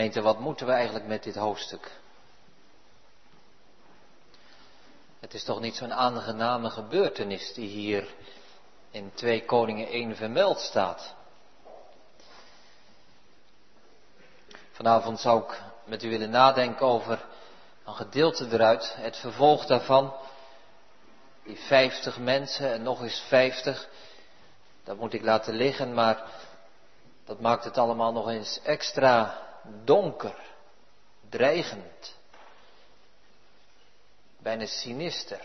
Gemeente, wat moeten we eigenlijk met dit hoofdstuk? Het is toch niet zo'n aangename gebeurtenis die hier in 2 Koningen 1 vermeld staat. Vanavond zou ik met u willen nadenken over een gedeelte eruit, het vervolg daarvan. Die 50 mensen en nog eens 50, dat moet ik laten liggen, maar dat maakt het allemaal nog eens extra donker, dreigend, bijna sinister.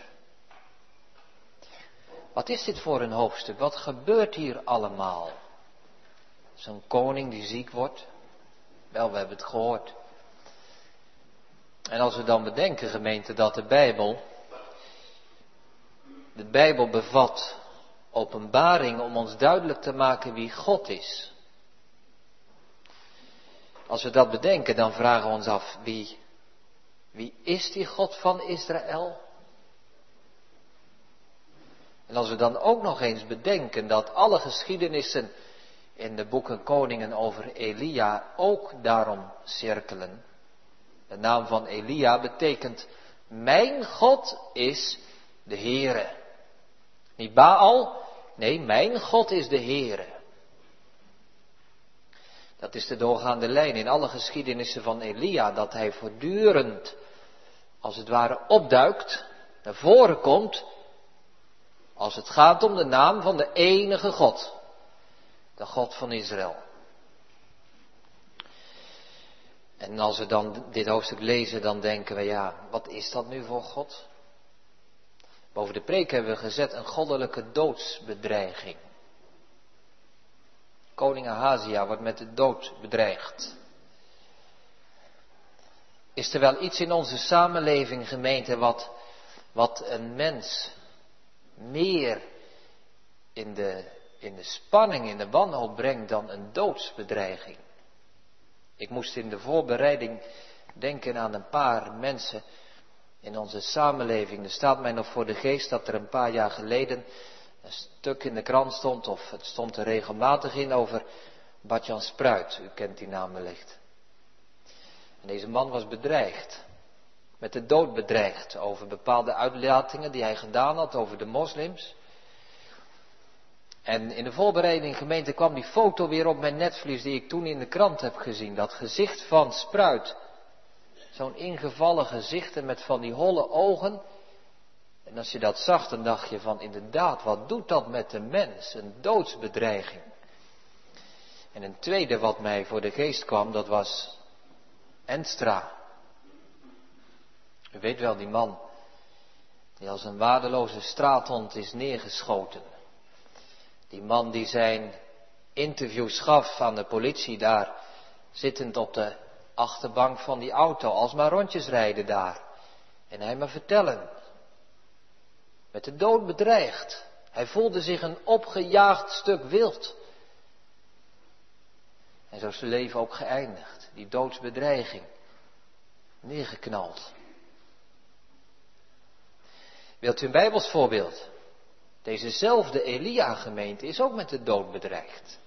Wat is dit voor een hoofdstuk? Wat gebeurt hier allemaal? Zo'n koning die ziek wordt. Wel, we hebben het gehoord. En als we dan bedenken, gemeente, dat de Bijbel, de Bijbel bevat openbaring om ons duidelijk te maken wie God is. Als we dat bedenken, dan vragen we ons af, wie, wie is die God van Israël? En als we dan ook nog eens bedenken dat alle geschiedenissen in de boeken Koningen over Elia ook daarom cirkelen. De naam van Elia betekent, mijn God is de Heere. Niet Baal, nee, mijn God is de Heere. Dat is de doorgaande lijn in alle geschiedenissen van Elia, dat hij voortdurend, als het ware, opduikt, naar voren komt, als het gaat om de naam van de enige God, de God van Israël. En als we dan dit hoofdstuk lezen, dan denken we, ja, wat is dat nu voor God? Boven de preek hebben we gezet een goddelijke doodsbedreiging. Koning Ahazia wordt met de dood bedreigd. Is er wel iets in onze samenleving, gemeente, wat, wat een mens meer in de, in de spanning, in de wanhoop brengt dan een doodsbedreiging? Ik moest in de voorbereiding denken aan een paar mensen in onze samenleving. Er staat mij nog voor de geest dat er een paar jaar geleden een stuk in de krant stond, of het stond er regelmatig in over Badjan Spruit. U kent die naam wellicht. En deze man was bedreigd, met de dood bedreigd, over bepaalde uitlatingen die hij gedaan had over de moslims. En in de voorbereiding gemeente kwam die foto weer op mijn netvlies die ik toen in de krant heb gezien. Dat gezicht van Spruit. Zo'n ingevallen gezicht en met van die holle ogen. En als je dat zag, dan dacht je van inderdaad, wat doet dat met de mens? Een doodsbedreiging. En een tweede wat mij voor de geest kwam, dat was Enstra. U weet wel, die man die als een waardeloze straathond is neergeschoten. Die man die zijn interviews gaf aan de politie daar, zittend op de achterbank van die auto, als maar rondjes rijden daar. En hij maar vertellen. Met de dood bedreigd. Hij voelde zich een opgejaagd stuk wild. En zo is zijn leven ook geëindigd. Die doodsbedreiging. Neergeknald. Wilt u een Bijbels voorbeeld? Dezezelfde Elia-gemeente is ook met de dood bedreigd.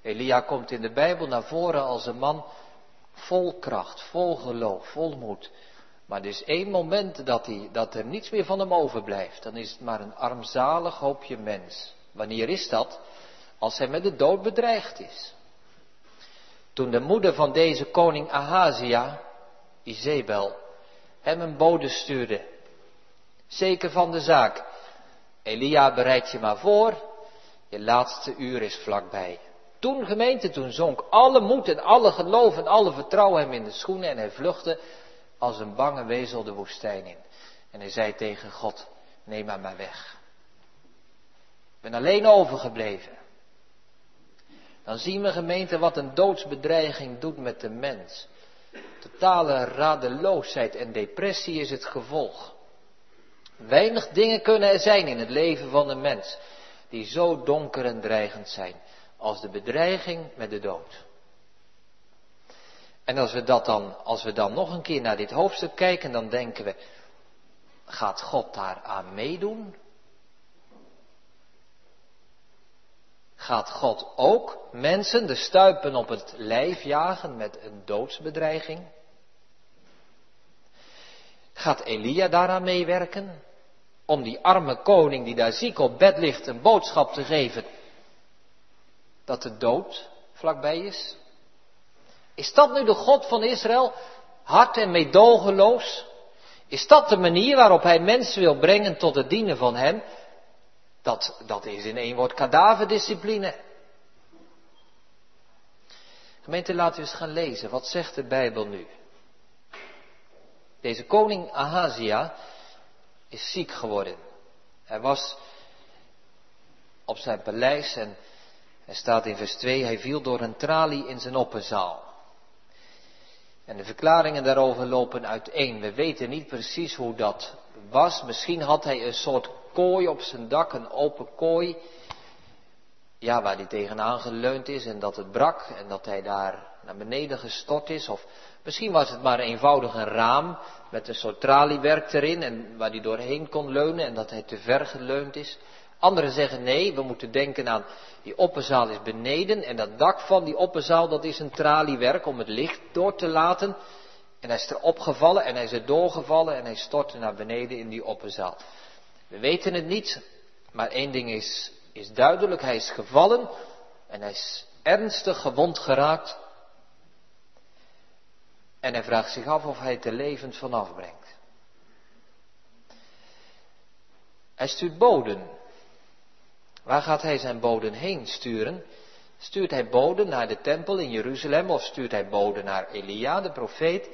Elia komt in de Bijbel naar voren als een man vol kracht, vol geloof, vol moed. Maar er is één moment dat, hij, dat er niets meer van hem overblijft. Dan is het maar een armzalig hoopje mens. Wanneer is dat? Als hij met de dood bedreigd is. Toen de moeder van deze koning Ahazia, Izebel, hem een bode stuurde. Zeker van de zaak. Elia, bereid je maar voor. Je laatste uur is vlakbij. Toen gemeente, toen zonk alle moed en alle geloof en alle vertrouwen hem in de schoenen en hij vluchtte als een bange wezel de woestijn in. En hij zei tegen God, neem maar maar weg. Ik ben alleen overgebleven. Dan zien we gemeente wat een doodsbedreiging doet met de mens. Totale radeloosheid en depressie is het gevolg. Weinig dingen kunnen er zijn in het leven van een mens die zo donker en dreigend zijn als de bedreiging met de dood. En als we dat dan, als we dan nog een keer naar dit hoofdstuk kijken, dan denken we, gaat God daar aan meedoen? Gaat God ook mensen de stuipen op het lijf jagen met een doodsbedreiging? Gaat Elia daaraan meewerken? Om die arme koning die daar ziek op bed ligt een boodschap te geven dat de dood vlakbij is? Is dat nu de God van Israël? Hard en meedogenloos? Is dat de manier waarop hij mensen wil brengen tot het dienen van hem? Dat, dat is in één woord kadaverdiscipline. Gemeente, laten we eens gaan lezen. Wat zegt de Bijbel nu? Deze koning Ahazia is ziek geworden. Hij was op zijn paleis en hij staat in vers 2, hij viel door een tralie in zijn opperzaal. En de verklaringen daarover lopen uiteen. We weten niet precies hoe dat was. Misschien had hij een soort kooi op zijn dak, een open kooi. Ja, waar hij tegenaan geleund is en dat het brak en dat hij daar naar beneden gestort is. Of misschien was het maar eenvoudig een raam met een soort traliewerk erin en waar hij doorheen kon leunen en dat hij te ver geleund is. Anderen zeggen nee, we moeten denken aan die opperzaal is beneden en dat dak van die opperzaal dat is een traliewerk om het licht door te laten. En hij is er opgevallen en hij is er doorgevallen en hij stortte naar beneden in die opperzaal. We weten het niet, maar één ding is, is duidelijk, hij is gevallen en hij is ernstig gewond geraakt. En hij vraagt zich af of hij het er levend vanaf brengt. Hij stuurt boden Waar gaat hij zijn boden heen sturen? Stuurt hij boden naar de tempel in Jeruzalem of stuurt hij boden naar Elia, de profeet?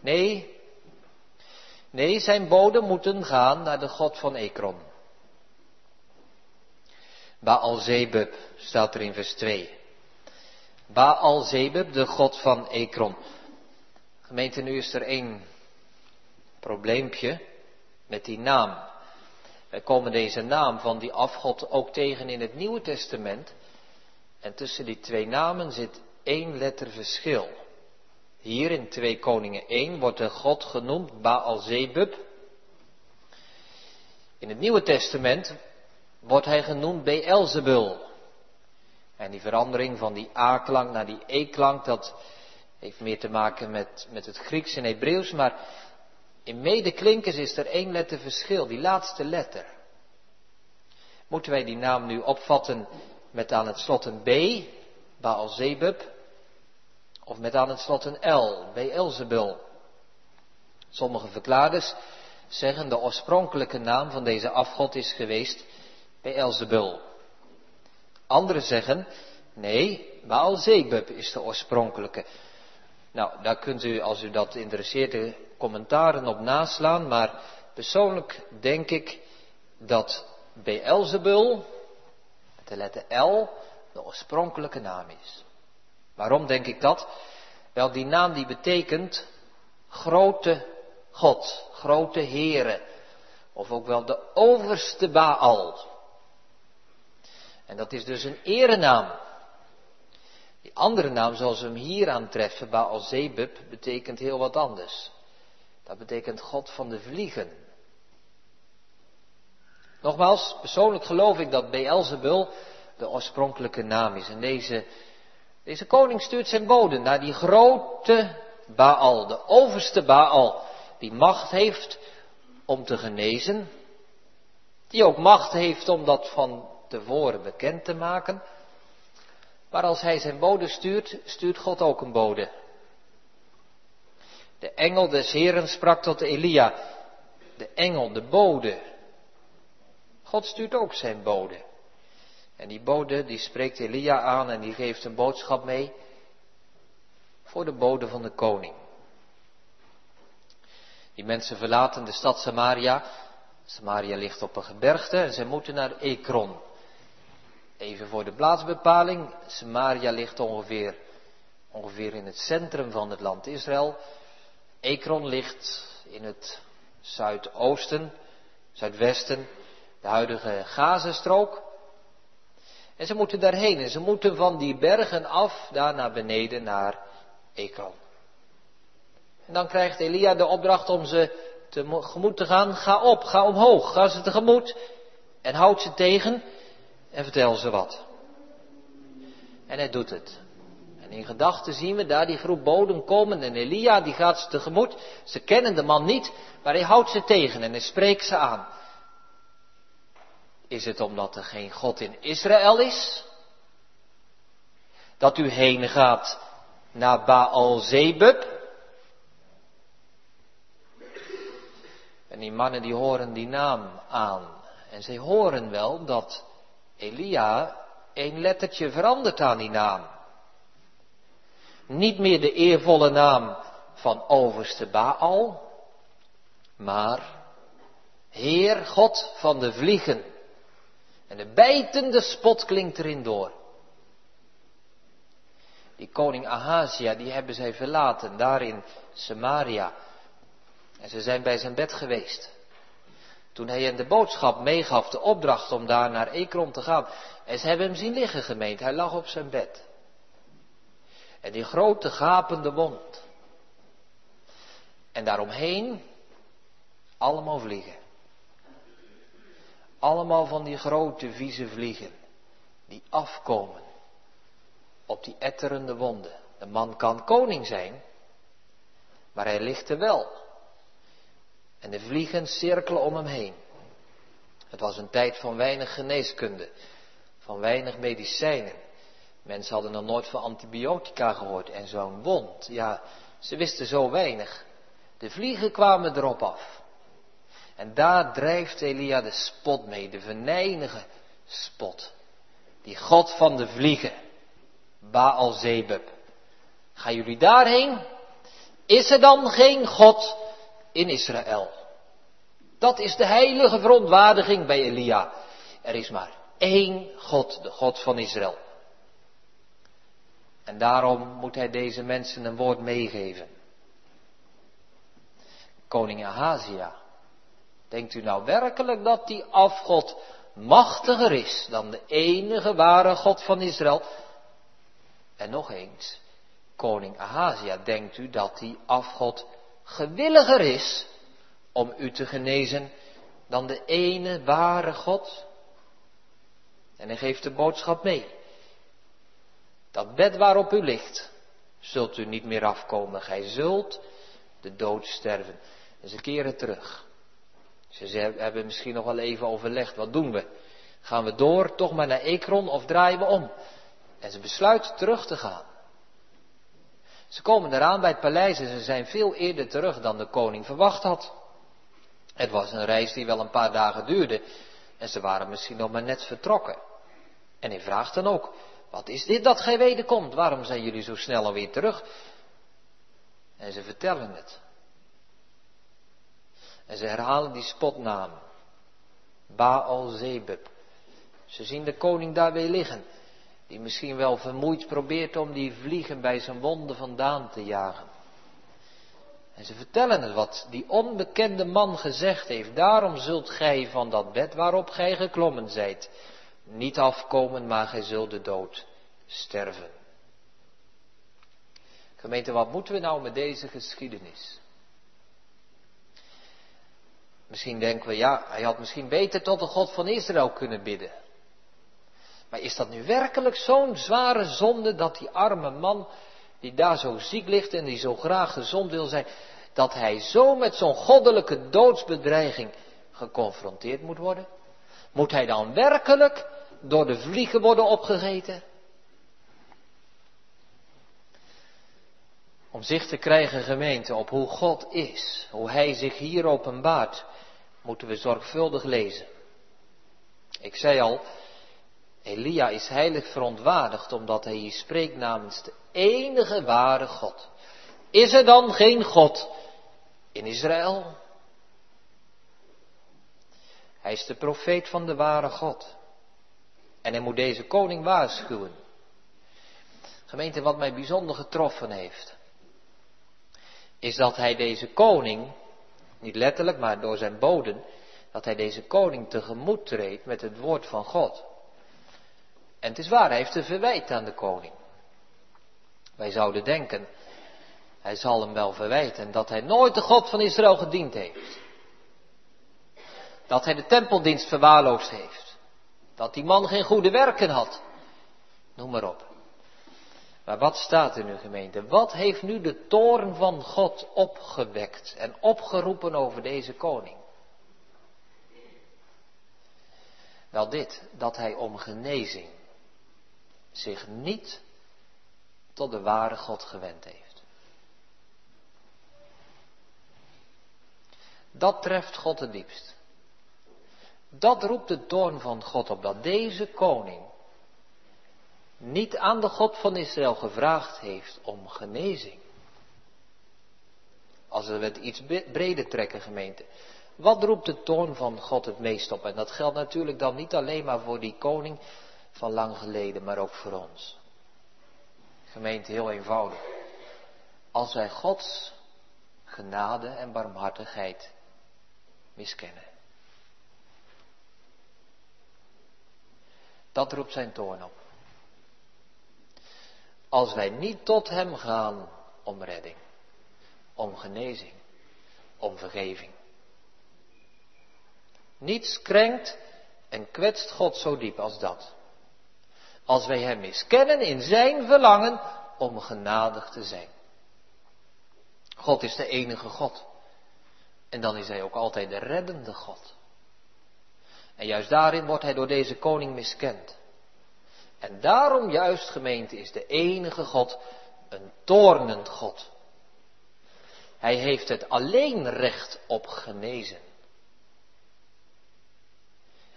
Nee. Nee, zijn boden moeten gaan naar de God van Ekron. Baal-Zebub staat er in vers 2. Baal-Zebub, de God van Ekron. Gemeente, nu is er één probleempje met die naam. Komen deze naam van die afgod ook tegen in het Nieuwe Testament. En tussen die twee namen zit één letter verschil. Hier in 2 Koningen 1 wordt de God genoemd Baal-Zebub. In het Nieuwe Testament wordt hij genoemd Beelzebul. En die verandering van die A-klank naar die E-klank, dat heeft meer te maken met, met het Grieks en Hebreeuws, maar in medeklinkers is er één letter verschil, die laatste letter. Moeten wij die naam nu opvatten met aan het slot een B, Baal Zebub, of met aan het slot een L, Beelzebul? Sommige verklaarders zeggen de oorspronkelijke naam van deze afgod is geweest Beelzebul. Anderen zeggen, nee, Baal Zebub is de oorspronkelijke. Nou, daar kunt u, als u dat interesseert, commentaren op naslaan, maar persoonlijk denk ik dat Beelzebul, met de letter L, de oorspronkelijke naam is. Waarom denk ik dat? Wel, die naam die betekent grote God, grote Here, of ook wel de overste Baal. En dat is dus een erenaam. Die andere naam, zoals we hem hier aantreffen, Baal Zebub, betekent heel wat anders. Dat betekent God van de vliegen. Nogmaals, persoonlijk geloof ik dat Beelzebul de oorspronkelijke naam is. En deze, deze koning stuurt zijn boden naar die grote Baal, de overste Baal, die macht heeft om te genezen, die ook macht heeft om dat van tevoren bekend te maken. Maar als hij zijn bode stuurt, stuurt God ook een bode. De engel des Heren sprak tot Elia. De engel, de bode. God stuurt ook zijn bode. En die bode die spreekt Elia aan en die geeft een boodschap mee voor de bode van de koning. Die mensen verlaten de stad Samaria. Samaria ligt op een gebergte en ze moeten naar Ekron. Even voor de plaatsbepaling. Samaria ligt ongeveer, ongeveer in het centrum van het land Israël. Ekron ligt in het zuidoosten, zuidwesten, de huidige Gazastrook. En ze moeten daarheen en ze moeten van die bergen af daar naar beneden naar Ekron. En dan krijgt Elia de opdracht om ze tegemoet te gaan. Ga op, ga omhoog, ga ze tegemoet en houd ze tegen en vertel ze wat. En hij doet het. En in gedachten zien we daar die groep boden komen en Elia die gaat ze tegemoet. Ze kennen de man niet, maar hij houdt ze tegen en hij spreekt ze aan. Is het omdat er geen God in Israël is? Dat u heen gaat naar Baal Zebub? En die mannen die horen die naam aan. En zij horen wel dat Elia een lettertje verandert aan die naam. Niet meer de eervolle naam van overste Baal, maar Heer God van de vliegen. En de bijtende spot klinkt erin door. Die koning Ahazia, die hebben zij verlaten daar in Samaria. En ze zijn bij zijn bed geweest. Toen hij hen de boodschap meegaf, de opdracht om daar naar Ekron te gaan. En ze hebben hem zien liggen gemeend, hij lag op zijn bed. En die grote gapende wond. En daaromheen allemaal vliegen. Allemaal van die grote vieze vliegen. Die afkomen op die etterende wonden. De man kan koning zijn, maar hij ligt er wel. En de vliegen cirkelen om hem heen. Het was een tijd van weinig geneeskunde, van weinig medicijnen. Mensen hadden nog nooit van antibiotica gehoord en zo'n wond. Ja, ze wisten zo weinig. De vliegen kwamen erop af. En daar drijft Elia de spot mee, de venijnige spot. Die God van de vliegen, Baal Zebub. Gaan jullie daarheen? Is er dan geen God in Israël? Dat is de heilige verontwaardiging bij Elia. Er is maar één God, de God van Israël. En daarom moet hij deze mensen een woord meegeven. Koning Ahazia, denkt u nou werkelijk dat die afgod machtiger is dan de enige ware God van Israël? En nog eens, koning Ahazia, denkt u dat die afgod gewilliger is om u te genezen dan de ene ware God? En hij geeft de boodschap mee. Dat bed waarop u ligt, zult u niet meer afkomen. Gij zult de dood sterven. En ze keren terug. Ze hebben misschien nog wel even overlegd. Wat doen we? Gaan we door, toch maar naar Ekron of draaien we om? En ze besluiten terug te gaan. Ze komen eraan bij het paleis en ze zijn veel eerder terug dan de koning verwacht had. Het was een reis die wel een paar dagen duurde en ze waren misschien nog maar net vertrokken. En hij vraagt dan ook, wat is dit dat gij wederkomt? Waarom zijn jullie zo snel alweer terug? En ze vertellen het. En ze herhalen die spotnaam. Baal Zebub. Ze zien de koning daar weer liggen. Die misschien wel vermoeid probeert om die vliegen bij zijn wonden vandaan te jagen. En ze vertellen het wat die onbekende man gezegd heeft. Daarom zult gij van dat bed waarop gij geklommen zijt niet afkomen, maar gij zult de dood sterven. Gemeente, wat moeten we nou met deze geschiedenis? Misschien denken we, ja, hij had misschien beter tot de God van Israël kunnen bidden. Maar is dat nu werkelijk zo'n zware zonde dat die arme man, die daar zo ziek ligt en die zo graag gezond wil zijn, dat hij zo met zo'n goddelijke doodsbedreiging geconfronteerd moet worden? Moet hij dan werkelijk door de vliegen worden opgegeten? Om zicht te krijgen, gemeente, op hoe God is, hoe Hij zich hier openbaart, moeten we zorgvuldig lezen. Ik zei al, Elia is heilig verontwaardigd omdat hij hier spreekt namens de enige ware God. Is er dan geen God in Israël? Hij is de profeet van de ware God. En hij moet deze koning waarschuwen. Gemeente, wat mij bijzonder getroffen heeft, is dat hij deze koning, niet letterlijk, maar door zijn boden, dat hij deze koning tegemoet treedt met het woord van God. En het is waar, hij heeft een verwijt aan de koning. Wij zouden denken, hij zal hem wel verwijten dat hij nooit de God van Israël gediend heeft. Dat hij de tempeldienst verwaarloosd heeft. Dat die man geen goede werken had. Noem maar op. Maar wat staat er nu gemeente? Wat heeft nu de toorn van God opgewekt en opgeroepen over deze koning? Wel dit, dat hij om genezing zich niet tot de ware God gewend heeft. Dat treft God het diepst. Dat roept de toorn van God op, dat deze koning niet aan de God van Israël gevraagd heeft om genezing. Als we het iets breder trekken, gemeente. Wat roept de toorn van God het meest op? En dat geldt natuurlijk dan niet alleen maar voor die koning van lang geleden, maar ook voor ons. Gemeente, heel eenvoudig. Als wij Gods genade en barmhartigheid miskennen. Dat roept zijn toorn op. Als wij niet tot Hem gaan om redding, om genezing, om vergeving. Niets krenkt en kwetst God zo diep als dat. Als wij Hem miskennen in Zijn verlangen om genadig te zijn. God is de enige God. En dan is Hij ook altijd de reddende God. En juist daarin wordt Hij door deze koning miskend. En daarom juist gemeente is de enige God een toornend God. Hij heeft het alleen recht op genezen.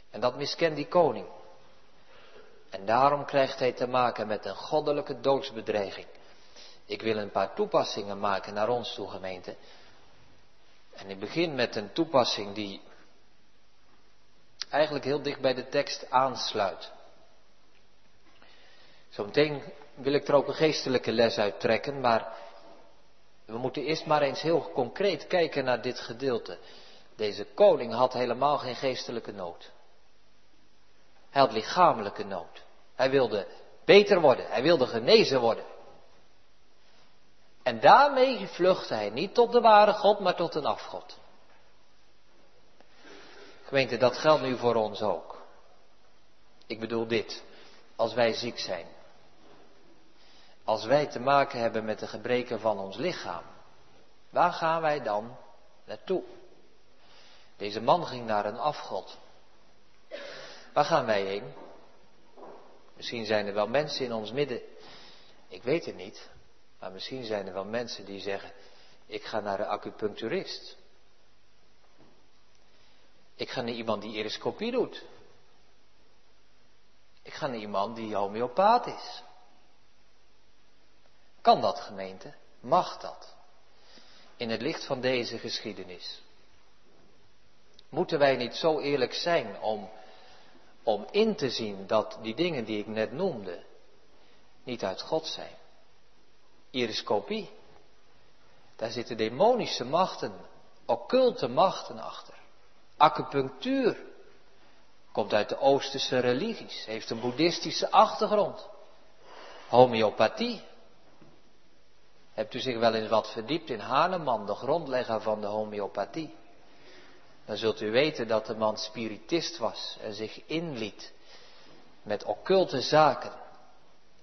En dat miskent die koning. En daarom krijgt hij te maken met een goddelijke doodsbedreiging. Ik wil een paar toepassingen maken naar ons toe, gemeente. En ik begin met een toepassing die eigenlijk heel dicht bij de tekst aansluit. Zometeen wil ik er ook een geestelijke les uit trekken, maar we moeten eerst maar eens heel concreet kijken naar dit gedeelte. Deze koning had helemaal geen geestelijke nood. Hij had lichamelijke nood. Hij wilde beter worden, hij wilde genezen worden. En daarmee vluchtte hij niet tot de ware God, maar tot een afgod. Gemeente, dat geldt nu voor ons ook. Ik bedoel dit, als wij ziek zijn, als wij te maken hebben met de gebreken van ons lichaam, waar gaan wij dan naartoe? Deze man ging naar een afgod. Waar gaan wij heen? Misschien zijn er wel mensen in ons midden, ik weet het niet, maar misschien zijn er wel mensen die zeggen, ik ga naar een acupuncturist. Ik ga naar iemand die eroscopie doet. Ik ga naar iemand die homeopaat is. Kan dat gemeente? Mag dat? In het licht van deze geschiedenis. Moeten wij niet zo eerlijk zijn om, om in te zien dat die dingen die ik net noemde niet uit God zijn? Iriscopie. Daar zitten demonische machten, occulte machten achter. Acupunctuur komt uit de Oosterse religies, heeft een boeddhistische achtergrond. Homeopathie Hebt u zich wel eens wat verdiept in Hahnemann, de grondlegger van de homeopathie? Dan zult u weten dat de man spiritist was en zich inliet met occulte zaken.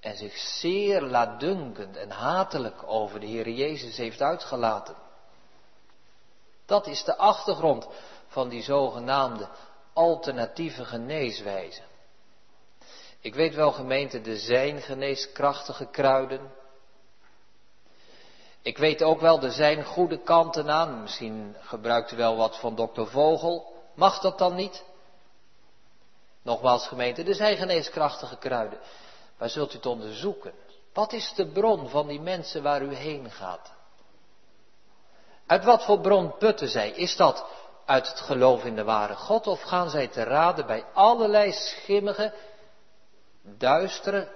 En zich zeer laatdunkend en hatelijk over de Heer Jezus heeft uitgelaten. Dat is de achtergrond van die zogenaamde alternatieve geneeswijze. Ik weet wel gemeente, er zijn geneeskrachtige kruiden, ik weet ook wel, er zijn goede kanten aan. Misschien gebruikt u wel wat van dokter Vogel. Mag dat dan niet? Nogmaals gemeente, er zijn geneeskrachtige kruiden. Maar zult u het onderzoeken? Wat is de bron van die mensen waar u heen gaat? Uit wat voor bron putten zij? Is dat uit het geloof in de ware God of gaan zij te raden bij allerlei schimmige, duistere,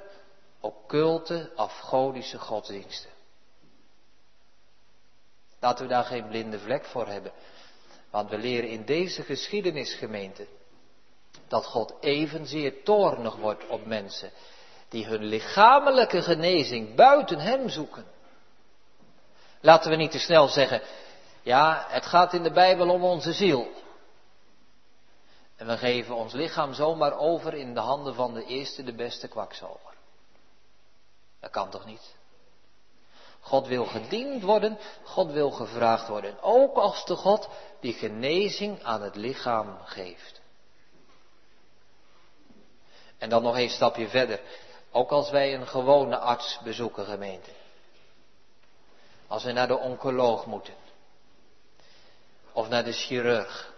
occulte, afgodische godsdiensten? Laten we daar geen blinde vlek voor hebben. Want we leren in deze geschiedenisgemeente dat God evenzeer toornig wordt op mensen die hun lichamelijke genezing buiten Hem zoeken. Laten we niet te snel zeggen, ja, het gaat in de Bijbel om onze ziel. En we geven ons lichaam zomaar over in de handen van de eerste, de beste kwakzalver. Dat kan toch niet? God wil gediend worden, God wil gevraagd worden. Ook als de God die genezing aan het lichaam geeft. En dan nog een stapje verder. Ook als wij een gewone arts bezoeken, gemeente. Als we naar de oncoloog moeten. Of naar de chirurg.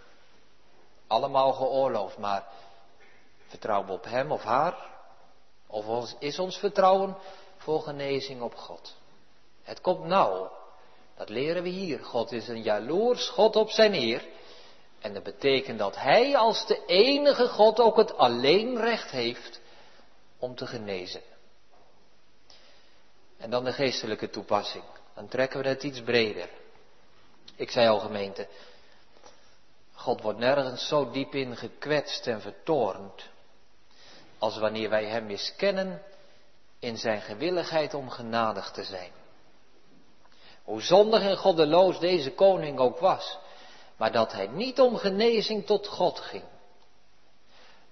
Allemaal geoorloofd, maar vertrouwen we op hem of haar? Of is ons vertrouwen voor genezing op God? Het komt nou. Dat leren we hier. God is een jaloers God op zijn eer. En dat betekent dat Hij als de enige God ook het alleen recht heeft om te genezen. En dan de geestelijke toepassing. Dan trekken we het iets breder. Ik zei al gemeente, God wordt nergens zo diep in gekwetst en vertoornd als wanneer wij Hem miskennen in Zijn gewilligheid om genadig te zijn. Hoe zondig en goddeloos deze koning ook was, maar dat hij niet om genezing tot God ging.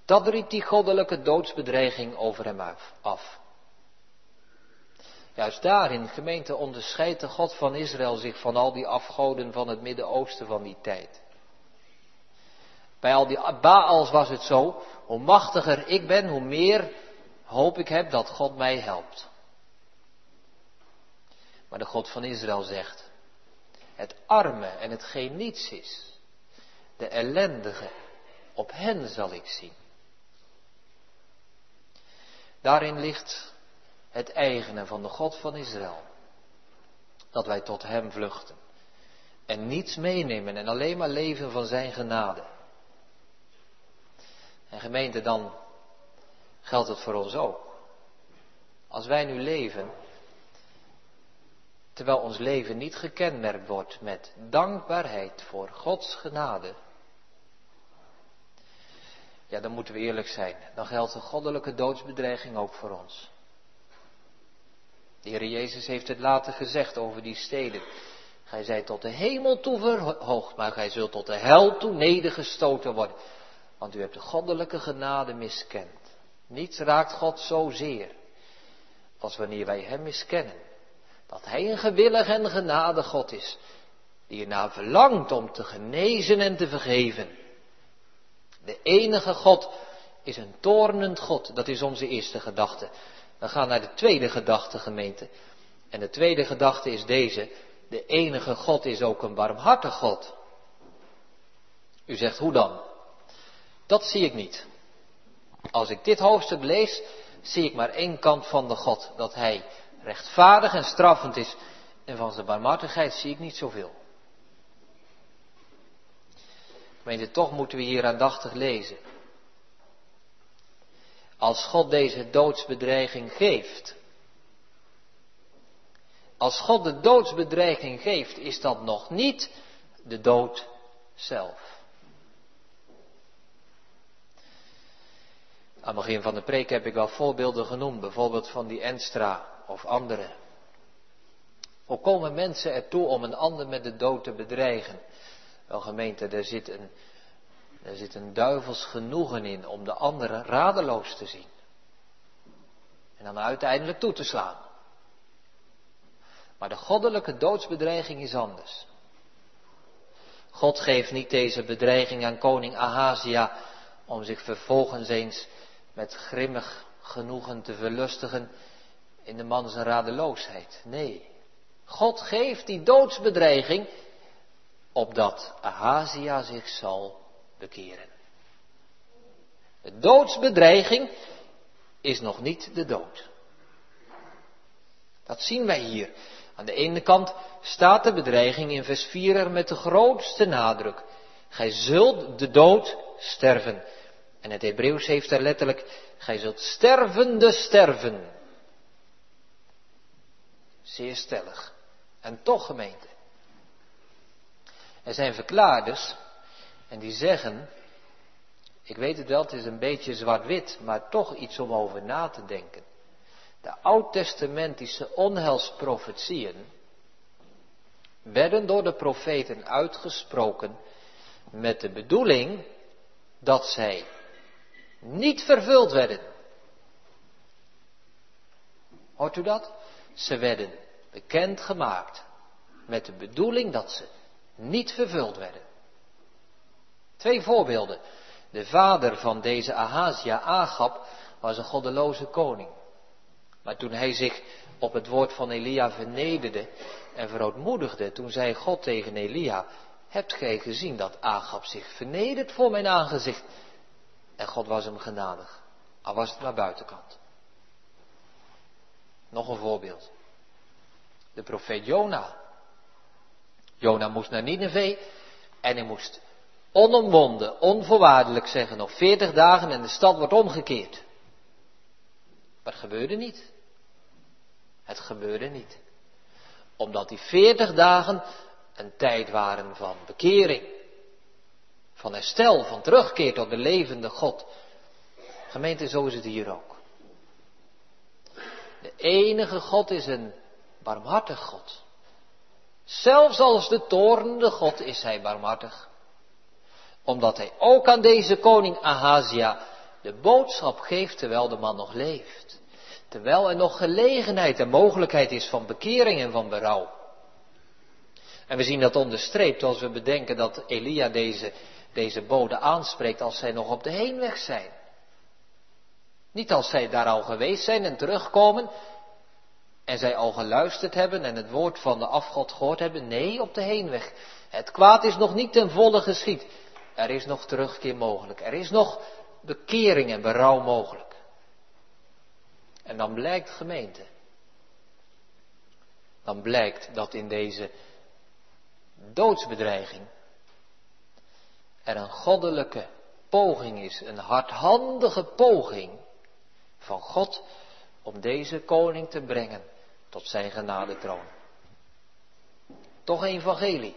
Dat riep die goddelijke doodsbedreiging over hem af. Juist daarin, gemeente, onderscheidt de God van Israël zich van al die afgoden van het Midden-Oosten van die tijd. Bij al die Baals was het zo, hoe machtiger ik ben, hoe meer hoop ik heb dat God mij helpt. Maar de God van Israël zegt, het arme en hetgeen niets is, de ellendige, op hen zal ik zien. Daarin ligt het eigene van de God van Israël. Dat wij tot Hem vluchten. En niets meenemen en alleen maar leven van Zijn genade. En gemeente, dan geldt het voor ons ook. Als wij nu leven, terwijl ons leven niet gekenmerkt wordt met dankbaarheid voor Gods genade, ja, dan moeten we eerlijk zijn. Dan geldt de goddelijke doodsbedreiging ook voor ons. De Heer Jezus heeft het later gezegd over die steden. Gij zijt tot de hemel toe verhoogd, maar gij zult tot de hel toe nedergestoten worden. Want u hebt de goddelijke genade miskend. Niets raakt God zozeer als wanneer wij Hem miskennen. Dat Hij een gewillig en genade God is, die ernaar verlangt om te genezen en te vergeven. De enige God is een toornend God. Dat is onze eerste gedachte. We gaan naar de tweede gedachte, gemeente. En de tweede gedachte is deze. De enige God is ook een barmhartig God. U zegt, hoe dan? Dat zie ik niet. Als ik dit hoofdstuk lees, zie ik maar één kant van de God. Dat Hij rechtvaardig en straffend is. En van zijn barmhartigheid zie ik niet zoveel. Gemeente, toch moeten we hier aandachtig lezen. Als God deze doodsbedreiging geeft. Als God de doodsbedreiging geeft, is dat nog niet de dood zelf. Aan het begin van de preek heb ik wel voorbeelden genoemd, bijvoorbeeld van die Enstra of anderen. Hoe komen mensen ertoe om een ander met de dood te bedreigen? Wel gemeente, er zit een, er zit een duivels genoegen in om de andere radeloos te zien. En dan uiteindelijk toe te slaan. Maar de goddelijke doodsbedreiging is anders. God geeft niet deze bedreiging aan koning Ahazia om zich vervolgens eens met grimmig genoegen te verlustigen in de man zijn radeloosheid. Nee, God geeft die doodsbedreiging opdat Ahazia zich zal bekeren. De doodsbedreiging is nog niet de dood. Dat zien wij hier. Aan de ene kant staat de bedreiging in vers 4 er met de grootste nadruk. Gij zult de dood sterven. En het Hebreeuws heeft er letterlijk, gij zult stervende sterven. Zeer stellig. En toch gemeente. Er zijn verklaarders en die zeggen, ik weet het wel, het is een beetje zwart-wit, maar toch iets om over na te denken. De oud-testamentische onheilsprofetieën werden door de profeten uitgesproken met de bedoeling dat zij niet vervuld werden. Hoort u dat? Ze werden bekend gemaakt met de bedoeling dat ze niet vervuld werden. Twee voorbeelden. De vader van deze Ahazia, Agab, was een goddeloze koning. Maar toen hij zich op het woord van Elia vernederde en verootmoedigde, toen zei God tegen Elia, hebt gij gezien dat Agab zich vernedert voor mijn aangezicht? En God was hem genadig, al was het maar buitenkant. Nog een voorbeeld. De profeet Jona. Jona moest naar Nineveh en hij moest onomwonden, onvoorwaardelijk zeggen, nog veertig dagen en de stad wordt omgekeerd. Maar het gebeurde niet. Het gebeurde niet. Omdat die veertig dagen een tijd waren van bekering, van herstel, van terugkeer tot de levende God. Gemeente, zo is het hier ook. De enige God is een barmhartig God. Zelfs als de toornende God is hij barmhartig. Omdat hij ook aan deze koning Ahazia de boodschap geeft terwijl de man nog leeft. Terwijl er nog gelegenheid en mogelijkheid is van bekering en van berouw. En we zien dat onderstreept als we bedenken dat Elia deze, deze bode aanspreekt als zij nog op de heenweg zijn. Niet als zij daar al geweest zijn en terugkomen en zij al geluisterd hebben en het woord van de afgod gehoord hebben. Nee, op de heenweg. Het kwaad is nog niet ten volle geschied. Er is nog terugkeer mogelijk. Er is nog bekering en berouw mogelijk. En dan blijkt gemeente. Dan blijkt dat in deze doodsbedreiging er een goddelijke poging is, een hardhandige poging van God om deze koning te brengen tot zijn genadetroon. Toch evangelie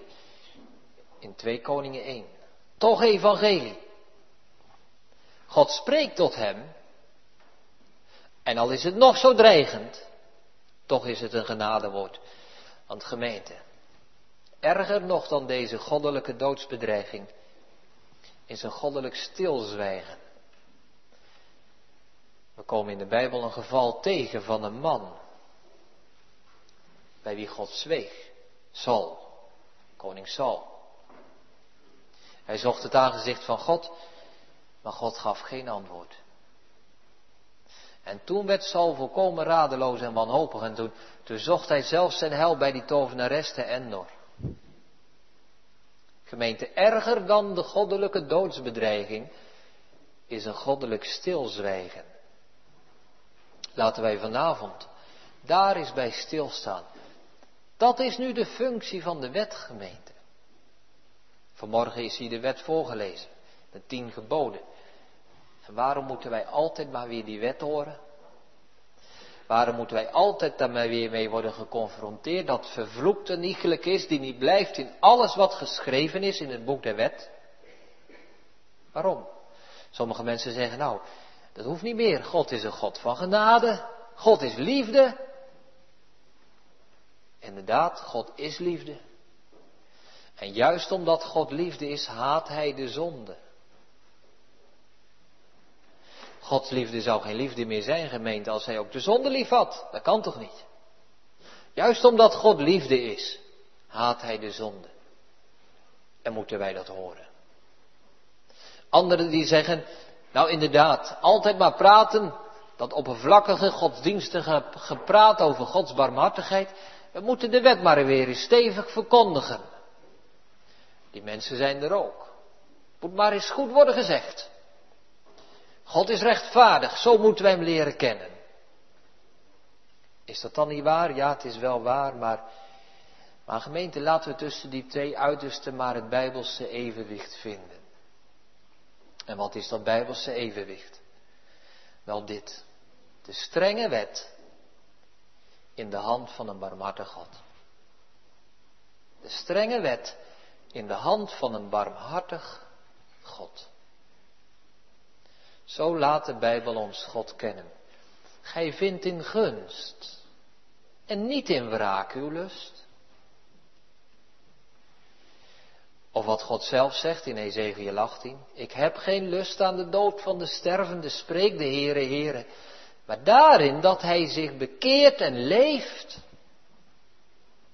in 2 Koningen 1. Toch evangelie. God spreekt tot hem en al is het nog zo dreigend, toch is het een genadewoord. Want gemeente, erger nog dan deze goddelijke doodsbedreiging is een goddelijk stilzwijgen. We komen in de Bijbel een geval tegen van een man bij wie God zweeg. Saul, koning Saul. Hij zocht het aangezicht van God, maar God gaf geen antwoord. En toen werd Saul volkomen radeloos en wanhopig en toen, toen zocht hij zelfs zijn hel bij die tovenares te Endor. Gemeente, erger dan de goddelijke doodsbedreiging is een goddelijk stilzwijgen. Laten wij vanavond daar eens bij stilstaan. Dat is nu de functie van de wetgemeente. Vanmorgen is hier de wet voorgelezen, de tien geboden. En waarom moeten wij altijd maar weer die wet horen? Waarom moeten wij altijd daarmee weer mee worden geconfronteerd dat vervloekt en is, die niet blijft in alles wat geschreven is in het boek der wet? Waarom? Sommige mensen zeggen, nou, dat hoeft niet meer. God is een God van genade. God is liefde. Inderdaad, God is liefde. En juist omdat God liefde is, haat Hij de zonde. Gods liefde zou geen liefde meer zijn, gemeente, als Hij ook de zonde lief had. Dat kan toch niet? Juist omdat God liefde is, haat Hij de zonde. En moeten wij dat horen. Anderen die zeggen, nou inderdaad, altijd maar praten, dat oppervlakkige godsdienstige gepraat over Gods barmhartigheid, we moeten de wet maar weer eens stevig verkondigen. Die mensen zijn er ook. Moet maar eens goed worden gezegd. God is rechtvaardig, zo moeten wij hem leren kennen. Is dat dan niet waar? Ja, het is wel waar, maar, maar gemeente, laten we tussen die twee uitersten maar het bijbelse evenwicht vinden. En wat is dat bijbelse evenwicht? Wel dit. De strenge wet in de hand van een barmhartig God. De strenge wet in de hand van een barmhartig God. Zo laat de Bijbel ons God kennen. Gij vindt in gunst en niet in wraak uw lust. Of wat God zelf zegt in Ezekiel 18. Ik heb geen lust aan de dood van de stervende, spreekt de Heere, Heere. Maar daarin dat hij zich bekeert en leeft.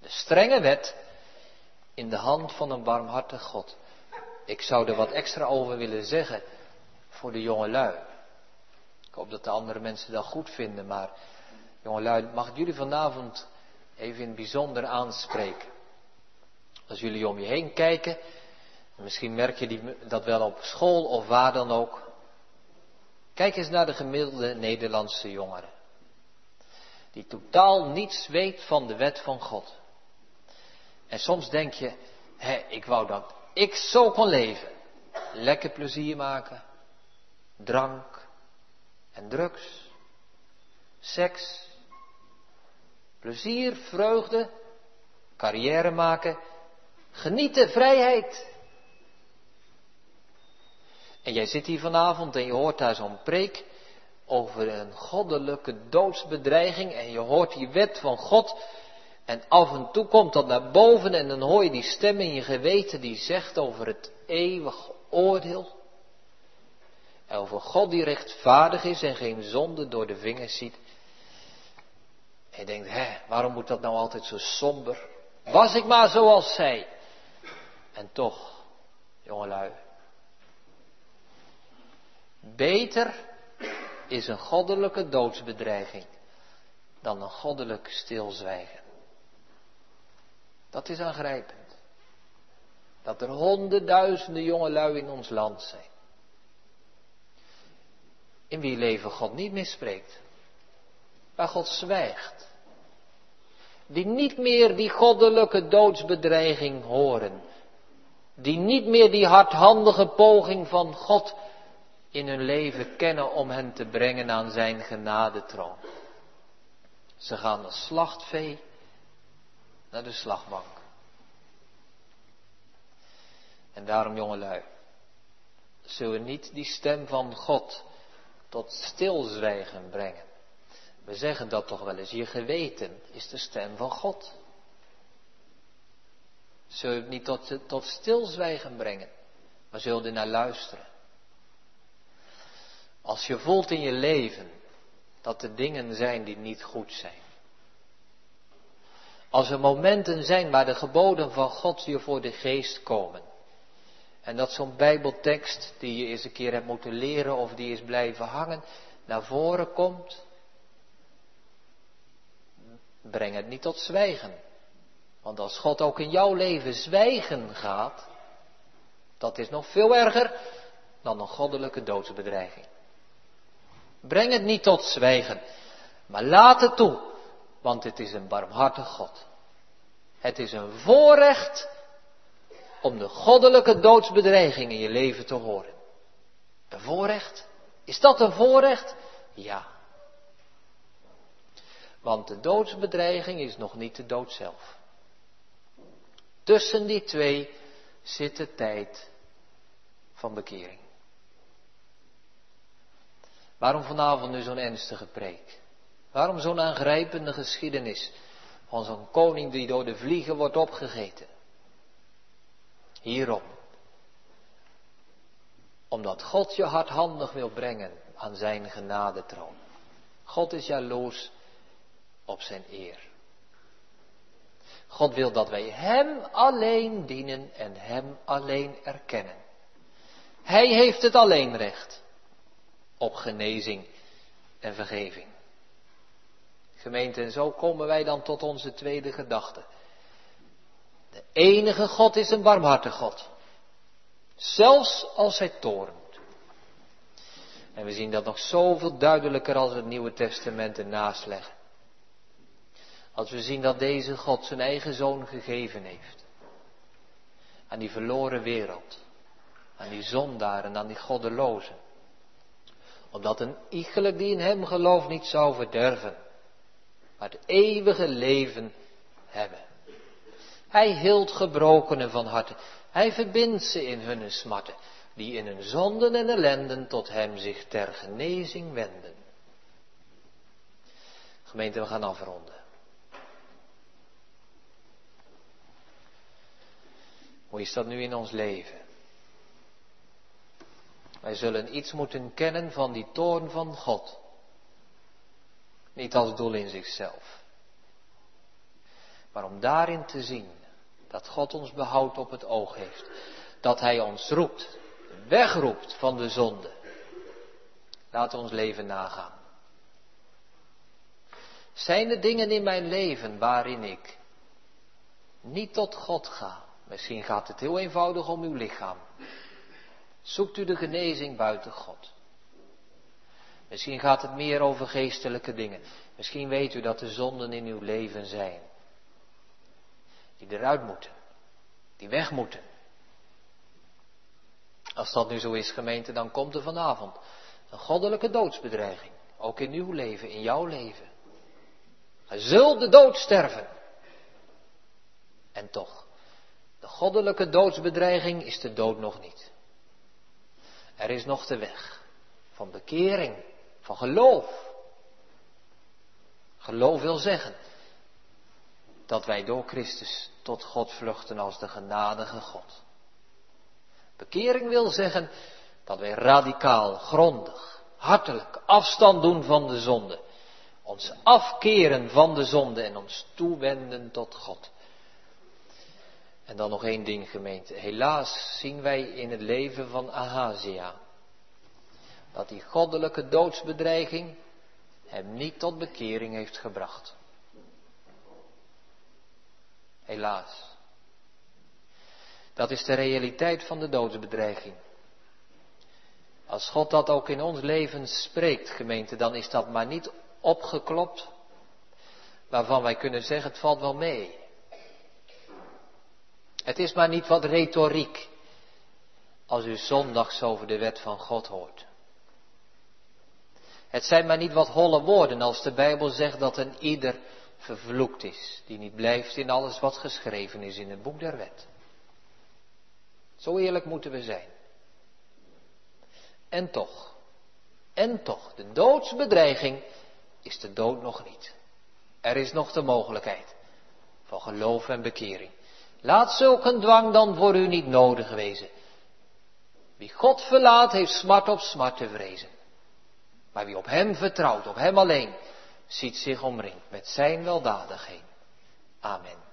De strenge wet in de hand van een barmhartig God. Ik zou er wat extra over willen zeggen voor de jonge lui. Ik hoop dat de andere mensen dat goed vinden, maar jongelui, mag ik jullie vanavond even in het bijzonder aanspreken. Als jullie om je heen kijken, misschien merk je dat wel op school of waar dan ook. Kijk eens naar de gemiddelde Nederlandse jongeren. Die totaal niets weet van de wet van God. En soms denk je, hé, ik wou dat ik zo kon leven. Lekker plezier maken, drank en drugs, seks, plezier, vreugde, carrière maken, genieten, vrijheid. En jij zit hier vanavond en je hoort daar zo'n preek over een goddelijke doodsbedreiging en je hoort die wet van God en af en toe komt dat naar boven en dan hoor je die stem in je geweten die zegt over het eeuwige oordeel. En over God die rechtvaardig is en geen zonde door de vingers ziet. En je denkt, hè, waarom moet dat nou altijd zo somber? Was ik maar zoals zij. En toch, jongelui. Beter is een goddelijke doodsbedreiging dan een goddelijk stilzwijgen. Dat is aangrijpend. Dat er honderdduizenden jongelui in ons land zijn. In wie leven God niet misspreekt. Waar God zwijgt. Die niet meer die goddelijke doodsbedreiging horen. Die niet meer die hardhandige poging van God in hun leven kennen om hen te brengen aan zijn genadetroon. Ze gaan als slachtvee naar de slagbank. En daarom, jongelui, zullen we niet die stem van God tot stilzwijgen brengen. We zeggen dat toch wel eens, je geweten is de stem van God. Zullen we het niet tot, tot stilzwijgen brengen, maar we er naar luisteren. Als je voelt in je leven dat er dingen zijn die niet goed zijn. Als er momenten zijn waar de geboden van God je voor de geest komen. En dat zo'n bijbeltekst die je eens een keer hebt moeten leren of die is blijven hangen, naar voren komt. Breng het niet tot zwijgen. Want als God ook in jouw leven zwijgen gaat, dat is nog veel erger dan een goddelijke doodsbedreiging. Breng het niet tot zwijgen, maar laat het toe, want het is een barmhartig God. Het is een voorrecht om de goddelijke doodsbedreiging in je leven te horen. Een voorrecht? Is dat een voorrecht? Ja. Want de doodsbedreiging is nog niet de dood zelf. Tussen die twee zit de tijd van bekering. Waarom vanavond nu zo'n ernstige preek? Waarom zo'n aangrijpende geschiedenis van zo'n koning die door de vliegen wordt opgegeten? Hierom. Omdat God je hardhandig wil brengen aan zijn genadetroon. God is jaloers op zijn eer. God wil dat wij Hem alleen dienen en Hem alleen erkennen. Hij heeft het alleen recht op genezing en vergeving. Gemeente, en zo komen wij dan tot onze tweede gedachte. De enige God is een barmhartig God. Zelfs als hij toornt. En we zien dat nog zoveel duidelijker als het Nieuwe Testament ernaast leggen. Als we zien dat deze God zijn eigen zoon gegeven heeft. Aan die verloren wereld. Aan die zondaren, aan die goddelozen omdat een iegelijk die in hem gelooft niet zou verderven, maar het eeuwige leven hebben. Hij hield gebrokenen van harte. Hij verbindt ze in hun smarten, die in hun zonden en ellenden tot hem zich ter genezing wenden. Gemeente, we gaan afronden. Hoe is dat nu in ons leven? Wij zullen iets moeten kennen van die toorn van God. Niet als doel in zichzelf. Maar om daarin te zien dat God ons behoud op het oog heeft. Dat Hij ons roept, wegroept van de zonde. Laat ons leven nagaan. Zijn er dingen in mijn leven waarin ik niet tot God ga? Misschien gaat het heel eenvoudig om uw lichaam. Zoekt u de genezing buiten God? Misschien gaat het meer over geestelijke dingen. Misschien weet u dat er zonden in uw leven zijn. Die eruit moeten. Die weg moeten. Als dat nu zo is, gemeente, dan komt er vanavond een goddelijke doodsbedreiging. Ook in uw leven, in jouw leven. Hij zult de dood sterven. En toch, de goddelijke doodsbedreiging is de dood nog niet. Er is nog de weg van bekering, van geloof. Geloof wil zeggen dat wij door Christus tot God vluchten als de genadige God. Bekering wil zeggen dat wij radicaal, grondig, hartelijk afstand doen van de zonde. Ons afkeren van de zonde en ons toewenden tot God. En dan nog één ding gemeente. Helaas zien wij in het leven van Ahazia dat die goddelijke doodsbedreiging hem niet tot bekering heeft gebracht. Helaas. Dat is de realiteit van de doodsbedreiging. Als God dat ook in ons leven spreekt, gemeente, dan is dat maar niet opgeklopt, waarvan wij kunnen zeggen het valt wel mee. Het is maar niet wat retoriek als u zondags over de wet van God hoort. Het zijn maar niet wat holle woorden als de Bijbel zegt dat een ieder vervloekt is, die niet blijft in alles wat geschreven is in het boek der wet. Zo eerlijk moeten we zijn. En toch, en toch, de doodsbedreiging is de dood nog niet. Er is nog de mogelijkheid van geloof en bekering. Laat zulk een dwang dan voor u niet nodig wezen. Wie God verlaat, heeft smart op smart te vrezen. Maar wie op Hem vertrouwt, op Hem alleen, ziet zich omringd met Zijn weldadigheid. Amen.